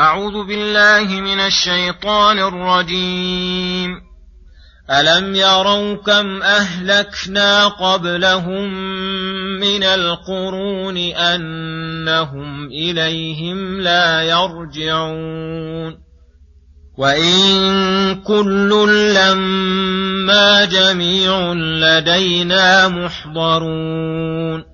أعوذ بالله من الشيطان الرجيم. ألم يروا كم أهلكنا قبلهم من القرون أنهم إليهم لا يرجعون. وإن كل لما جميع لدينا محضرون.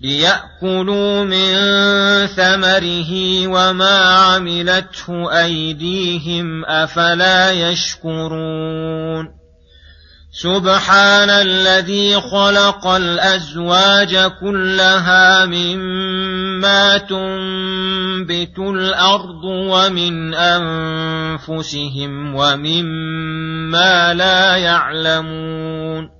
ليأكلوا من ثمره وما عملته أيديهم أفلا يشكرون. سبحان الذي خلق الأزواج كلها مما تنبت الأرض ومن أنفسهم ومما لا يعلمون.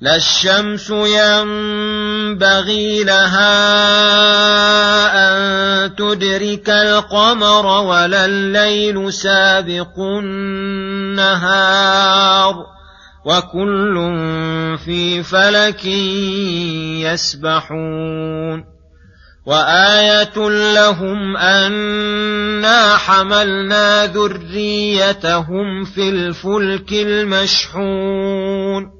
لا الشمس ينبغي لها أن تدرك القمر ولا الليل سابق النهار وكل في فلك يسبحون وآية لهم أنا حملنا ذريتهم في الفلك المشحون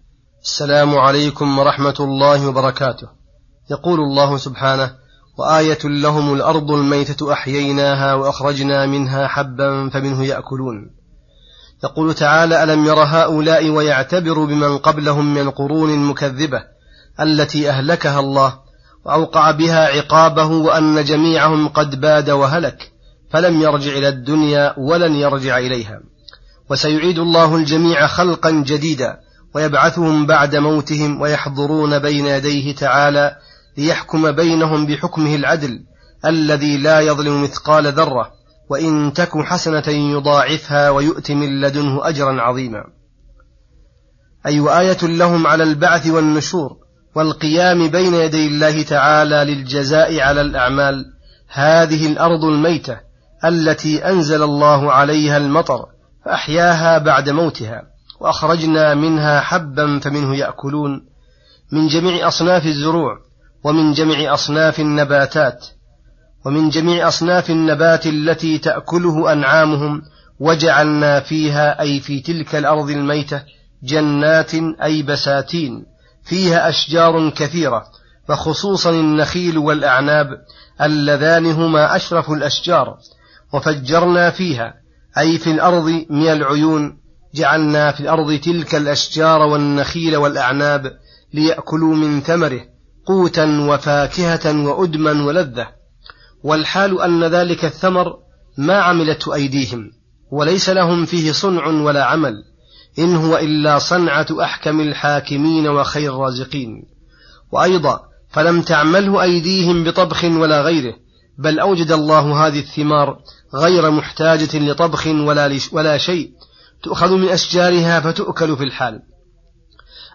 السلام عليكم ورحمة الله وبركاته. يقول الله سبحانه وآية لهم الأرض الميتة أحييناها وأخرجنا منها حبا فمنه يأكلون. يقول تعالى ألم ير هؤلاء ويعتبر بمن قبلهم من القرون المكذبة التي أهلكها الله وأوقع بها عقابه وأن جميعهم قد باد وهلك فلم يرجع إلى الدنيا ولن يرجع إليها. وسيعيد الله الجميع خلقا جديدا ويبعثهم بعد موتهم ويحضرون بين يديه تعالى ليحكم بينهم بحكمه العدل الذي لا يظلم مثقال ذرة وإن تك حسنة يضاعفها ويؤت من لدنه أجرا عظيما. اي وايه لهم على البعث والنشور والقيام بين يدي الله تعالى للجزاء على الأعمال. هذه الأرض الميتة التي أنزل الله عليها المطر فأحياها بعد موتها. وأخرجنا منها حبا فمنه يأكلون من جميع أصناف الزروع ومن جميع أصناف النباتات ومن جميع أصناف النبات التي تأكله أنعامهم وجعلنا فيها أي في تلك الأرض الميتة جنات أي بساتين فيها أشجار كثيرة وخصوصا النخيل والأعناب اللذان هما أشرف الأشجار وفجرنا فيها أي في الأرض من العيون جعلنا في الأرض تلك الأشجار والنخيل والأعناب ليأكلوا من ثمره قوتا وفاكهة وأدما ولذة والحال أن ذلك الثمر ما عملته أيديهم وليس لهم فيه صنع ولا عمل إن هو إلا صنعة أحكم الحاكمين وخير الرازقين. وأيضا فلم تعمله أيديهم بطبخ ولا غيره بل أوجد الله هذه الثمار غير محتاجة لطبخ ولا, ولا شيء تؤخذ من أشجارها فتؤكل في الحال.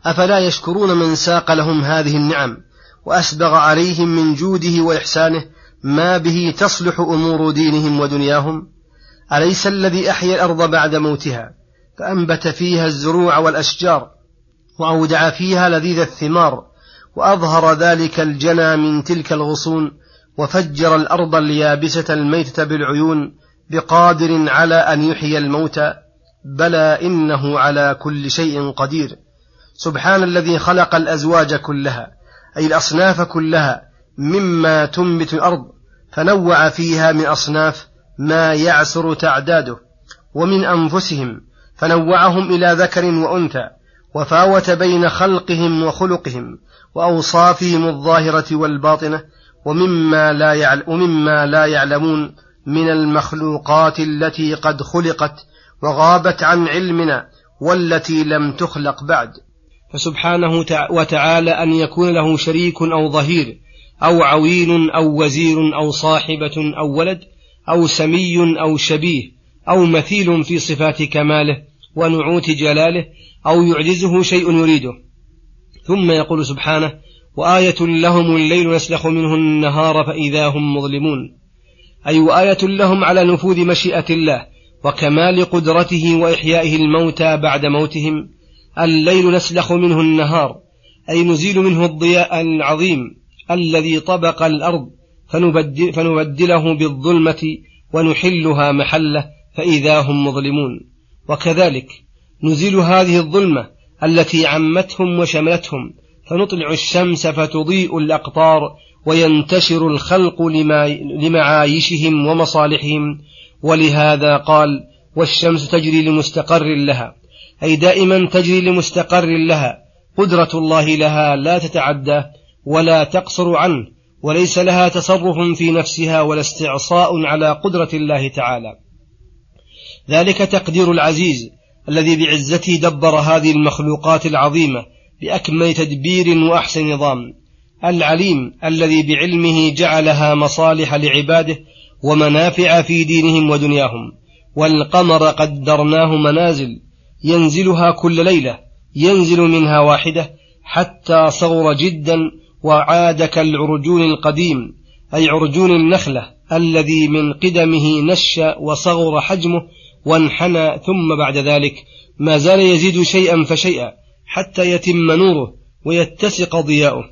أفلا يشكرون من ساق لهم هذه النعم وأسبغ عليهم من جوده وإحسانه ما به تصلح أمور دينهم ودنياهم؟ أليس الذي أحيا الأرض بعد موتها فأنبت فيها الزروع والأشجار وأودع فيها لذيذ الثمار وأظهر ذلك الجنى من تلك الغصون وفجر الأرض اليابسة الميتة بالعيون بقادر على أن يحيي الموتى بلى إنه على كل شيء قدير. سبحان الذي خلق الأزواج كلها أي الأصناف كلها مما تنبت الأرض فنوع فيها من أصناف ما يعسر تعداده ومن أنفسهم فنوعهم إلى ذكر وأنثى وفاوت بين خلقهم وخلقهم وأوصافهم الظاهرة والباطنة ومما لا, ومما لا يعلمون من المخلوقات التي قد خلقت وغابت عن علمنا والتي لم تخلق بعد. فسبحانه وتعالى أن يكون له شريك أو ظهير أو عوين أو وزير أو صاحبة أو ولد أو سمي أو شبيه أو مثيل في صفات كماله ونعوت جلاله أو يعجزه شيء يريده. ثم يقول سبحانه وآية لهم الليل نسلخ منه النهار فإذا هم مظلمون. أي وآية لهم على نفوذ مشيئة الله وكمال قدرته وإحيائه الموتى بعد موتهم الليل نسلخ منه النهار أي نزيل منه الضياء العظيم الذي طبق الأرض فنبدل فنبدله بالظلمة ونحلها محله فإذا هم مظلمون. وكذلك نزيل هذه الظلمة التي عمتهم وشملتهم فنطلع الشمس فتضيء الأقطار وينتشر الخلق لمعايشهم ومصالحهم ولهذا قال والشمس تجري لمستقر لها أي دائما تجري لمستقر لها قدرة الله لها لا تتعدى ولا تقصر عنه وليس لها تصرف في نفسها ولا استعصاء على قدرة الله تعالى. ذلك تقدير العزيز الذي بعزته دبر هذه المخلوقات العظيمة بأكمل تدبير وأحسن نظام العليم الذي بعلمه جعلها مصالح لعباده ومنافع في دينهم ودنياهم والقمر قدرناه منازل ينزلها كل ليلة ينزل منها واحدة حتى صغر جدا وعاد كالعرجون القديم أي عرجون النخلة الذي من قدمه نشا وصغر حجمه وانحنى ثم بعد ذلك ما زال يزيد شيئا فشيئا حتى يتم نوره ويتسق ضياؤه.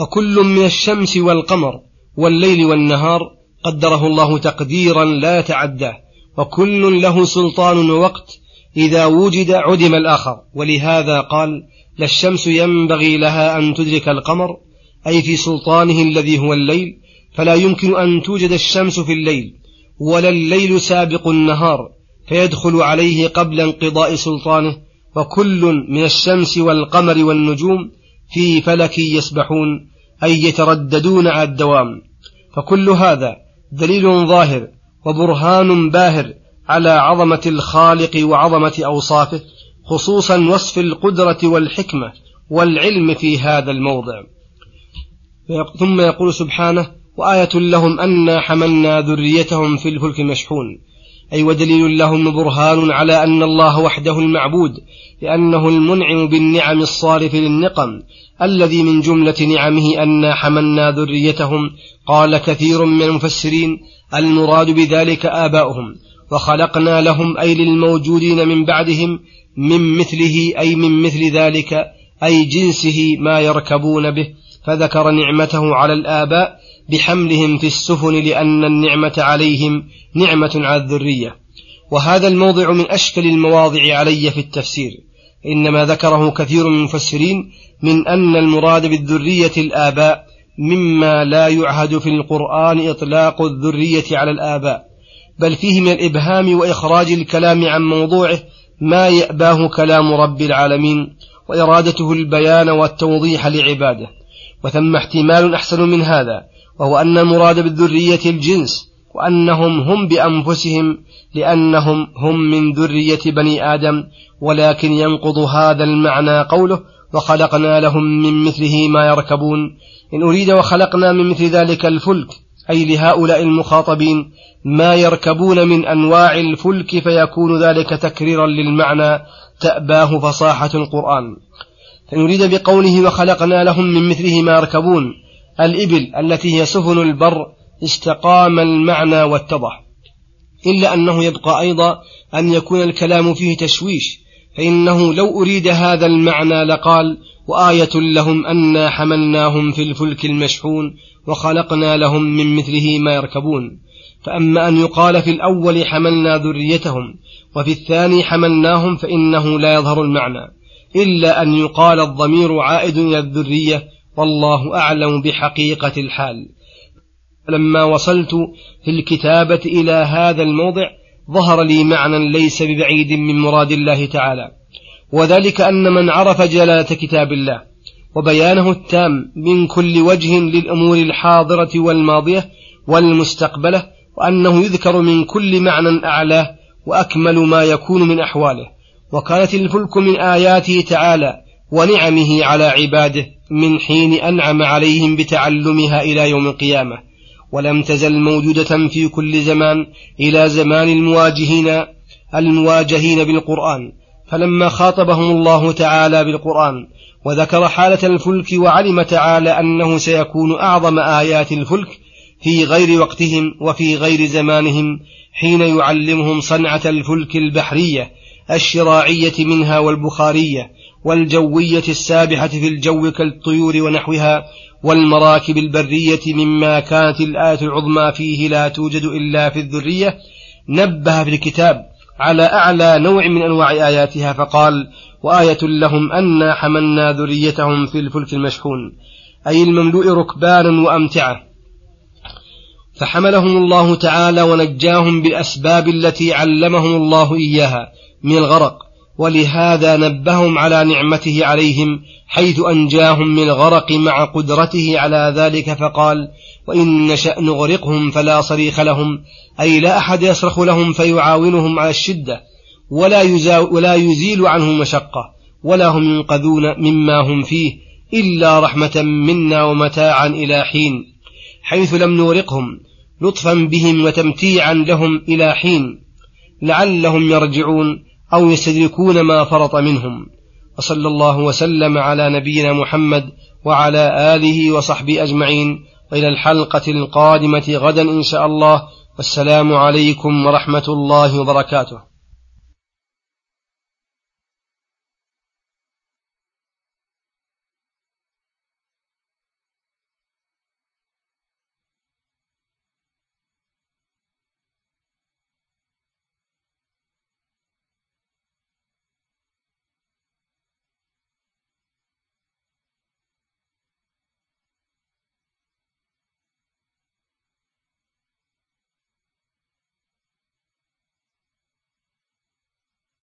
وكل من الشمس والقمر والليل والنهار قدره الله تقديرا لا يتعداه وكل له سلطان ووقت إذا وجد عدم الآخر. ولهذا قال لا الشمس ينبغي لها أن تدرك القمر أي في سلطانه الذي هو الليل فلا يمكن أن توجد الشمس في الليل ولا الليل سابق النهار فيدخل عليه قبل انقضاء سلطانه وكل من الشمس والقمر والنجوم في فلك يسبحون أي يترددون على الدوام. فكل هذا دليل ظاهر وبرهان باهر على عظمة الخالق وعظمة أوصافه خصوصا وصف القدرة والحكمة والعلم في هذا الموضع. ثم يقول سبحانه وآية لهم أنا حملنا ذريتهم في الفلك المشحون أي ودليل لهم برهان على أن الله وحده المعبود لأنه المنعم بالنعم الصارف للنقم الذي من جملة نعمه أنا حملنا ذريتهم قال كثير من المفسرين المراد بذلك آباؤهم وخلقنا لهم أي للموجودين من بعدهم من مثله أي من مثل ذلك أي جنسه ما يركبون به فذكر نعمته على الآباء بحملهم في السفن لأن النعمة عليهم نعمة على الذرية. وهذا الموضع من أشكل المواضع علي في التفسير. إنما ذكره كثير من المفسرين من أن المراد بالذرية الآباء مما لا يعهد في القرآن إطلاق الذرية على الآباء. بل فيه من الإبهام وإخراج الكلام عن موضوعه ما يأباه كلام رب العالمين وإرادته البيان والتوضيح لعباده. وثم احتمال أحسن من هذا وهو أن المراد بالذرية الجنس وأنهم هم بأنفسهم لأنهم هم من ذرية بني آدم ولكن ينقض هذا المعنى قوله وخلقنا لهم من مثله ما يركبون إن أريد وخلقنا من مثل ذلك الفلك أي لهؤلاء المخاطبين ما يركبون من أنواع الفلك فيكون ذلك تكريرا للمعنى تأباه فصاحة القرآن. فإن أريد بقوله وخلقنا لهم من مثله ما يركبون الإبل التي هي سفن البر استقام المعنى واتضح. إلا أنه يبقى أيضا أن يكون الكلام فيه تشويش فإنه لو أريد هذا المعنى لقال وآية لهم أنا حملناهم في الفلك المشحون وخلقنا لهم من مثله ما يركبون. فأما أن يقال في الأول حملنا ذريتهم وفي الثاني حملناهم فإنه لا يظهر المعنى إلا أن يقال الضمير عائد إلى الذرية والله أعلم بحقيقة الحال. لما وصلت في الكتابة إلى هذا الموضع ظهر لي معنى ليس ببعيد من مراد الله تعالى وذلك أن من عرف جلالة كتاب الله وبيانه التام من كل وجه للأمور الحاضرة والماضية والمستقبلة وأنه يذكر من كل معنى أعلاه وأكمل ما يكون من أحواله وكانت الفلك من آياته تعالى ونعمه على عباده من حين أنعم عليهم بتعلمها إلى يوم القيامة ولم تزل موجودة في كل زمان إلى زمان المواجهين المواجهين بالقرآن. فلما خاطبهم الله تعالى بالقرآن وذكر حالة الفلك وعلم تعالى أنه سيكون أعظم آيات الفلك في غير وقتهم وفي غير زمانهم حين يعلمهم صنعة الفلك البحرية الشراعية منها والبخارية. والجوية السابحة في الجو كالطيور ونحوها والمراكب البرية مما كانت الآية العظمى فيه لا توجد إلا في الذرية نبه في الكتاب على أعلى نوع من أنواع آياتها فقال وآية لهم أنا حملنا ذريتهم في الفلك المشحون أي المملوء ركبانا وأمتعة. فحملهم الله تعالى ونجاهم بالأسباب التي علمهم الله إياها من الغرق. ولهذا نبههم على نعمته عليهم حيث أنجاهم من الغرق مع قدرته على ذلك فقال وإن نشأ نغرقهم فلا صريخ لهم أي لا أحد يصرخ لهم فيعاونهم على الشدة ولا, ولا يزيل عنهم مشقة ولا هم ينقذون مما هم فيه إلا رحمة منا ومتاعا إلى حين حيث لم نغرقهم لطفا بهم وتمتيعا لهم إلى حين لعلهم يرجعون. أو يستدركون ما فرط منهم. وصلى الله وسلم على نبينا محمد وعلى آله وصحبه أجمعين. وإلى الحلقة القادمة غدا إن شاء الله. والسلام عليكم ورحمة الله وبركاته.